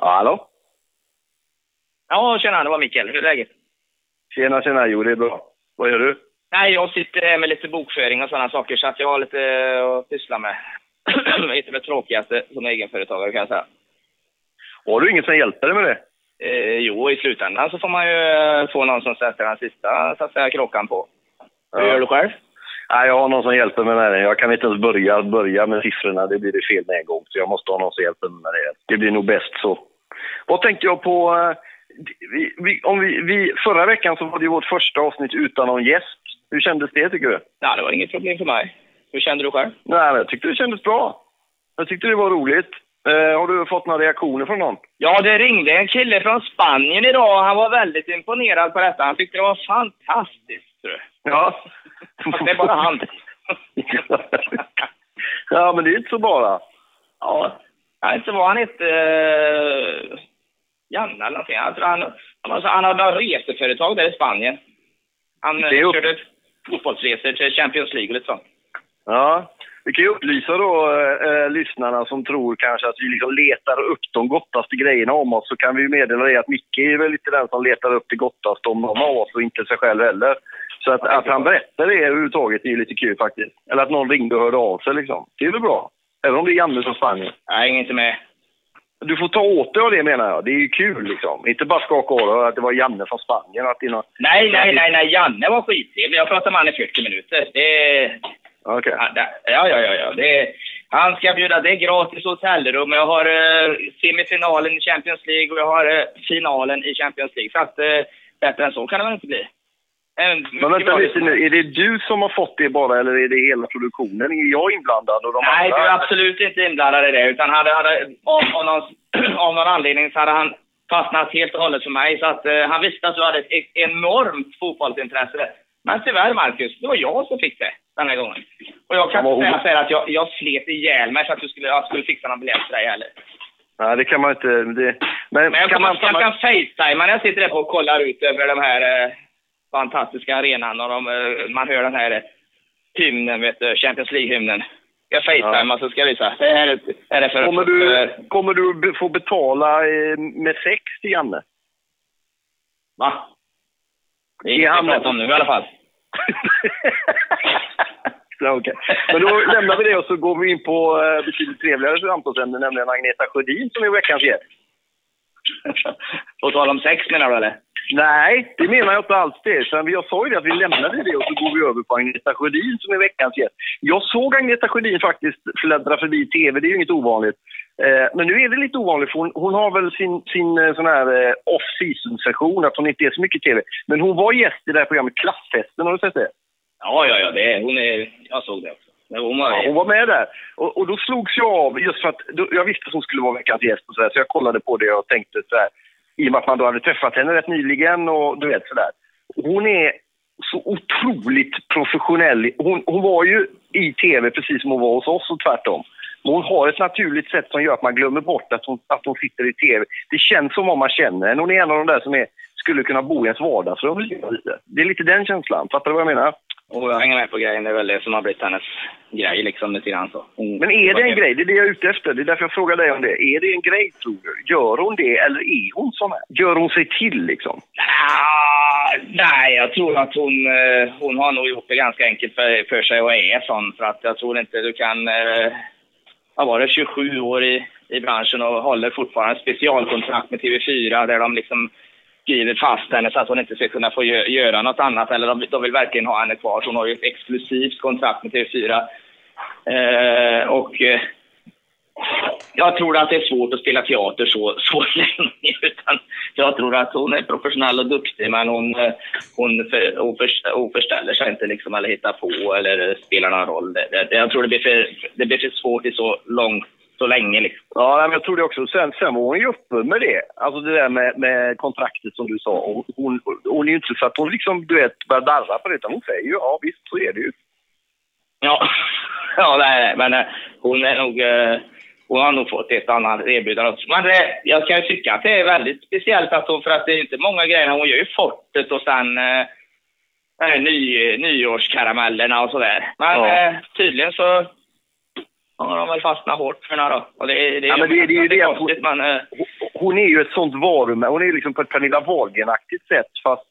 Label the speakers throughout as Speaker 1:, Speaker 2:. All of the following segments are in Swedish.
Speaker 1: Ja, hallå?
Speaker 2: Ja, tjena, det var Mikael. Hur är läget?
Speaker 1: Tjena, tjena. Jo, det är bra. Vad gör du?
Speaker 2: Nej, jag sitter med lite bokföring och sådana saker, så att jag har lite att pyssla med. det är inte det tråkigaste som egenföretagare kan jag säga.
Speaker 1: Har du ingen som hjälper dig med det?
Speaker 2: Eh, jo, i slutändan så får man ju eh, få någon som sätter den sista så att säga, krockan på. Hur
Speaker 1: Ja.
Speaker 2: gör du själv?
Speaker 1: Nej, jag har någon som hjälper mig med det. Jag kan inte ens börja, börja med siffrorna. Det blir det fel med en gång. Så jag måste ha någon som hjälper mig med det. Det blir nog bäst så. Vad tänkte jag på? eh, Vi, vi, om vi, vi, förra veckan så var det vårt första avsnitt utan någon gäst. Hur kändes det tycker du?
Speaker 2: Ja, det var inget problem för mig. Hur kände du själv?
Speaker 1: Nej, jag tyckte det kändes bra. Jag tyckte det var roligt. Eh, har du fått några reaktioner från någon?
Speaker 2: Ja, det ringde en kille från Spanien idag. Han var väldigt imponerad på detta. Han tyckte det var fantastiskt. tror du.
Speaker 1: Ja.
Speaker 2: Fast det är bara han.
Speaker 1: ja, men det är inte så bara.
Speaker 2: Ja, vet inte vad han hette. Uh, Janne eller någonting. Jag tror han, han, var så- han hade några reseföretag där i Spanien. Han
Speaker 1: Det
Speaker 2: eh,
Speaker 1: upp-
Speaker 2: körde fotbollsresor till Champions League lite sånt.
Speaker 1: Ja, vi kan ju upplysa då eh, lyssnarna som tror kanske att vi liksom letar upp de gottaste grejerna om oss. Så kan vi meddela det att Micke är väl lite den som letar upp det gottaste om någon av oss och inte sig själv heller. Så att, att han berättar det överhuvudtaget är ju lite kul faktiskt. Eller att någon ringde och hörde av sig liksom. Det är väl bra. Även om det är Janne från Spanien.
Speaker 2: Hänger inte med.
Speaker 1: Du får ta åt dig av det menar jag. Det är ju kul liksom. Inte bara skaka av dig att det var Janne från Spanien. Att det är något...
Speaker 2: Nej, nej, nej, nej. Janne var skittrevlig. Jag pratade med honom i 40 minuter. Det...
Speaker 1: Okej.
Speaker 2: Det- ja, ja, ja. ja. Det, han ska bjuda. Det är gratis hotellrum. Jag har eh, semifinalen i Champions League och jag har eh, finalen i Champions League. Så att eh, bättre än så kan det väl inte bli. En
Speaker 1: Men vänta lite nu. Är det du som har fått det bara eller är det hela produktionen? Är jag inblandad? Och de
Speaker 2: Nej, du
Speaker 1: andra?
Speaker 2: är absolut inte inblandad i det. Utan hade, hade, av, av, någon, av någon anledning så hade han fastnat helt och hållet för mig. Så att eh, han visste att du hade ett e- enormt fotbollsintresse. Men tyvärr, Marcus, det var jag som fick det den här gången. Och jag kan inte säga så att jag, jag slet ihjäl mig för att du skulle, jag skulle fixa någon biljett till dig heller.
Speaker 1: Nej, det kan man inte. Det... Men,
Speaker 2: Men jag
Speaker 1: kan, man...
Speaker 2: jag kan facetima när jag sitter där och kollar ut över de här eh, fantastiska arenan och de, eh, man hör den här eh, hymnen, vet du, Champions League-hymnen. Jag facetimar så ska jag visa. Det här är, det för...
Speaker 1: Kommer
Speaker 2: för,
Speaker 1: du, kommer du få betala eh, med sex till Janne?
Speaker 2: Va? Det är vi pratar om nu i alla fall.
Speaker 1: Ja, okej. Men då lämnar vi det och så går vi in på betydligt trevligare samtalsämne, nämligen Agneta Sjödin som är veckans gäst.
Speaker 2: På tal om sex menar du eller?
Speaker 1: Nej, det menar jag inte alls det. Utan jag sa ju det att vi lämnade det och så går vi över på Agneta Sjödin som är veckans gäst. Jag såg Agneta Sjödin faktiskt fläddra förbi TV, det är ju inget ovanligt. Eh, men nu är det lite ovanligt för hon, hon har väl sin, sin eh, sån här eh, off-season-session, att hon inte är så mycket TV. Men hon var gäst i det här programmet Klassfesten, har du sett det?
Speaker 2: Ja, ja, ja. Det är, hon är... Jag såg det också. Hon var...
Speaker 1: Ja, hon var med där. Och, och då slogs jag av, just för att då, jag visste att hon skulle vara veckans gäst och så, där, så jag kollade på det och tänkte så här, i och med att man då hade träffat henne rätt nyligen och du vet sådär. Hon är så otroligt professionell. Hon, hon var ju i tv precis som hon var hos oss och tvärtom. Men hon har ett naturligt sätt som gör att man glömmer bort att hon, att hon sitter i tv. Det känns som om man känner henne. Hon är en av de där som är, skulle kunna bo i ens vardagsrum. Det är lite den känslan. Fattar du vad jag menar?
Speaker 2: Och jag hänger med på grejen. Det är väl det som har blivit hennes grej liksom lite grann så. Hon,
Speaker 1: Men är det en grej? Det är det jag är ute efter. Det är därför jag frågar dig om det. Är det en grej, tror du? Gör hon det eller är hon sån här? Gör hon sig till liksom?
Speaker 2: Ah, nej, jag tror att hon, eh, hon har nog gjort det ganska enkelt för, för sig och är sån. För att jag tror inte du kan... Eh, vad var det? 27 år i, i branschen och håller fortfarande specialkontrakt med TV4 där de liksom skriver fast henne så att hon inte ska kunna få gö göra något annat. Eller de, de vill verkligen ha henne kvar. Så hon har ju ett exklusivt kontrakt med TV4. Eh, och... Eh, jag tror att det är svårt att spela teater så, så länge. Utan jag tror att hon är professionell och duktig, men hon, eh, hon, för, hon, för, hon förställer sig inte liksom, eller hittar på eller spelar någon roll. Det, det, jag tror det blir, för, det blir för svårt i så långt, så länge. Liksom.
Speaker 1: Ja, men jag tror det också. Sen, sen var hon ju uppe med det. Alltså det där med, med kontraktet som du sa. Och Hon, hon är ju inte så att hon liksom, du vet, börjar darra på det. Utan hon säger ju, ja visst, så är det ju.
Speaker 2: Ja, ja nej, nej, men eh, hon är nog... eh, Hon har nog fått ett annat erbjudande också. Men det, jag kan ju tycka att det är väldigt speciellt att hon, för att det är inte många grejer. Hon gör ju Fortet och sen eh, eh, ny, nyårskaramellerna och sådär. Men
Speaker 1: Ja.
Speaker 2: eh, tydligen så har de väl fastnat hårt för henne då. Och det, det,
Speaker 1: Ja, men det- det är ju det att hon-
Speaker 2: konstigt, men... Eh,
Speaker 1: hon är ju ett sånt varumärke. Hon är liksom på ett Pernilla Wahlgren-aktigt sätt fast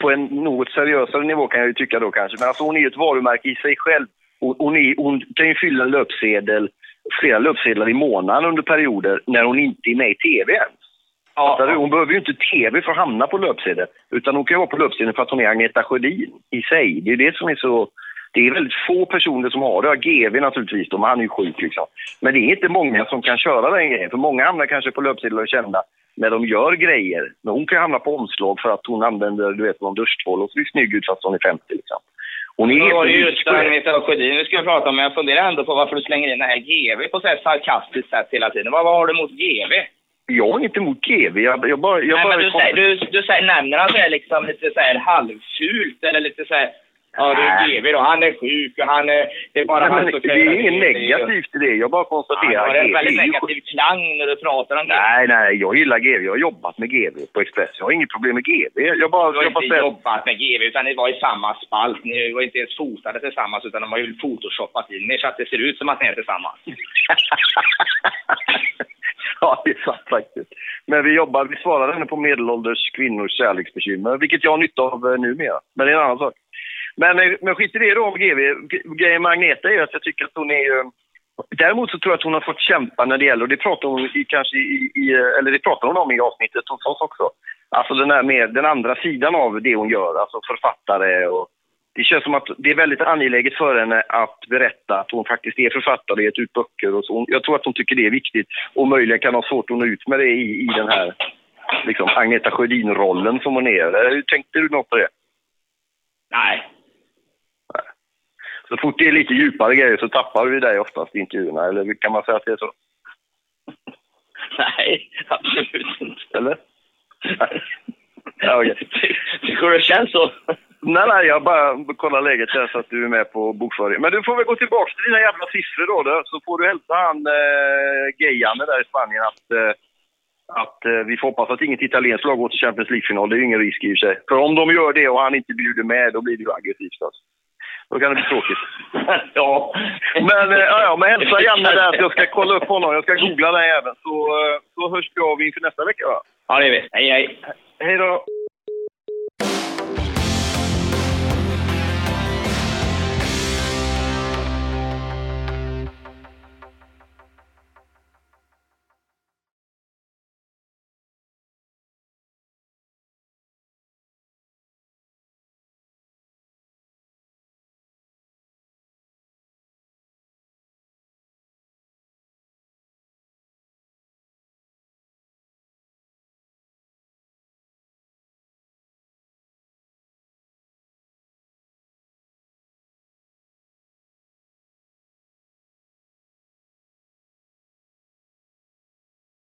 Speaker 1: på en något seriösare nivå kan jag ju tycka då kanske. Men alltså hon är ju ett varumärke i sig själv. Hon, hon, är, hon kan ju fylla en löpsedel, flera löpsedlar i månaden under perioder när hon inte är med i tv ens. Ja. Hon behöver ju inte tv för att hamna på löpsedeln. Utan hon kan ju vara på löpsedeln för att hon är Agneta Sjödin i sig. Det är det som är så... Det är väldigt få personer som har det. GV naturligtvis, då, men han är ju sjuk liksom. Men det är inte många som kan köra den grejen. För många hamnar kanske på löpsedlar och kända när de gör grejer. Men hon kan hamna på omslag för att hon använder, du vet, någon duschtvål och ser snygg ut fast hon är 50 liksom.
Speaker 2: Hon är var det just Agneta Sjödin vi skulle prata om, men jag funderar ändå på varför du slänger in det här GV på så här sarkastiskt sätt hela tiden. Vad, vad har du mot GV?
Speaker 1: Jag har inte emot GV. Jag, jag bara... Jag
Speaker 2: Nej,
Speaker 1: bara
Speaker 2: men du, säger, du, du säger, nämner han här liksom lite så här halvfult eller lite så här... Ja, det är GV då. Han är sjuk och han är... Det är bara
Speaker 1: Nej,
Speaker 2: han
Speaker 1: men, Det är inget negativt i det. Jag bara konstaterar.
Speaker 2: Det är en väldigt negativ klang när du pratar om det.
Speaker 1: Nej, nej. Jag gillar GV. Jag har jobbat med GV på Express. Jag har inget problem med GV. Jag bara...
Speaker 2: Du har
Speaker 1: jag bara
Speaker 2: inte jobbat med GV, utan ni var i samma spalt. Ni var inte ens fotade tillsammans, utan de har ju photoshoppat in er så att det ser ut som att ni är tillsammans.
Speaker 1: ja, det är sant faktiskt. Men vi jobbar, vi svarar henne på medelålders kvinnors kärleksbekymmer, vilket jag har nytta av eh, numera. Men det är en annan sak. Men, eh, men skit i det då om GV. Grejen med Agneta är att jag tycker att hon är ju... Däremot så tror jag att hon har fått kämpa när det gäller, och det pratar hon i, kanske i, i, eller det pratar hon om i avsnittet hos oss också. Alltså den, här med, den andra sidan av det hon gör, alltså författare och det känns som att det är väldigt angeläget för henne att berätta att hon faktiskt är författare och gett ut böcker. Och så. Jag tror att hon tycker det är viktigt och möjligen kan ha svårt att nå ut med det i, i den här liksom, Agneta Sjödin-rollen som hon är. Tänkte du något på det?
Speaker 2: Nej.
Speaker 1: Så fort det är lite djupare grejer så tappar vi dig oftast i intervjuerna, eller kan man säga att det är så?
Speaker 2: Nej, absolut inte.
Speaker 1: Eller? ja, okay.
Speaker 2: Tycker du det känns så?
Speaker 1: Nej, nej, jag bara kollar läget här så att du är med på bokföring. Men du får väl gå tillbaka till dina jävla siffror då, då så får du hälsa han eh, Gejane där i Spanien att, eh, att eh, vi får hoppas att inget italienskt lag går till Champions League-final. Det är ju ingen risk i sig. För om de gör det och han inte bjuder med, då blir det ju aggressivt alltså. Då kan det bli tråkigt.
Speaker 2: ja.
Speaker 1: Men, eh, ja, men hälsa Janne där att jag ska kolla upp honom. Jag ska googla den även. Så, eh, så hörs vi av inför nästa vecka va?
Speaker 2: Ja, det är vi. Hej, hej.
Speaker 1: Hej då.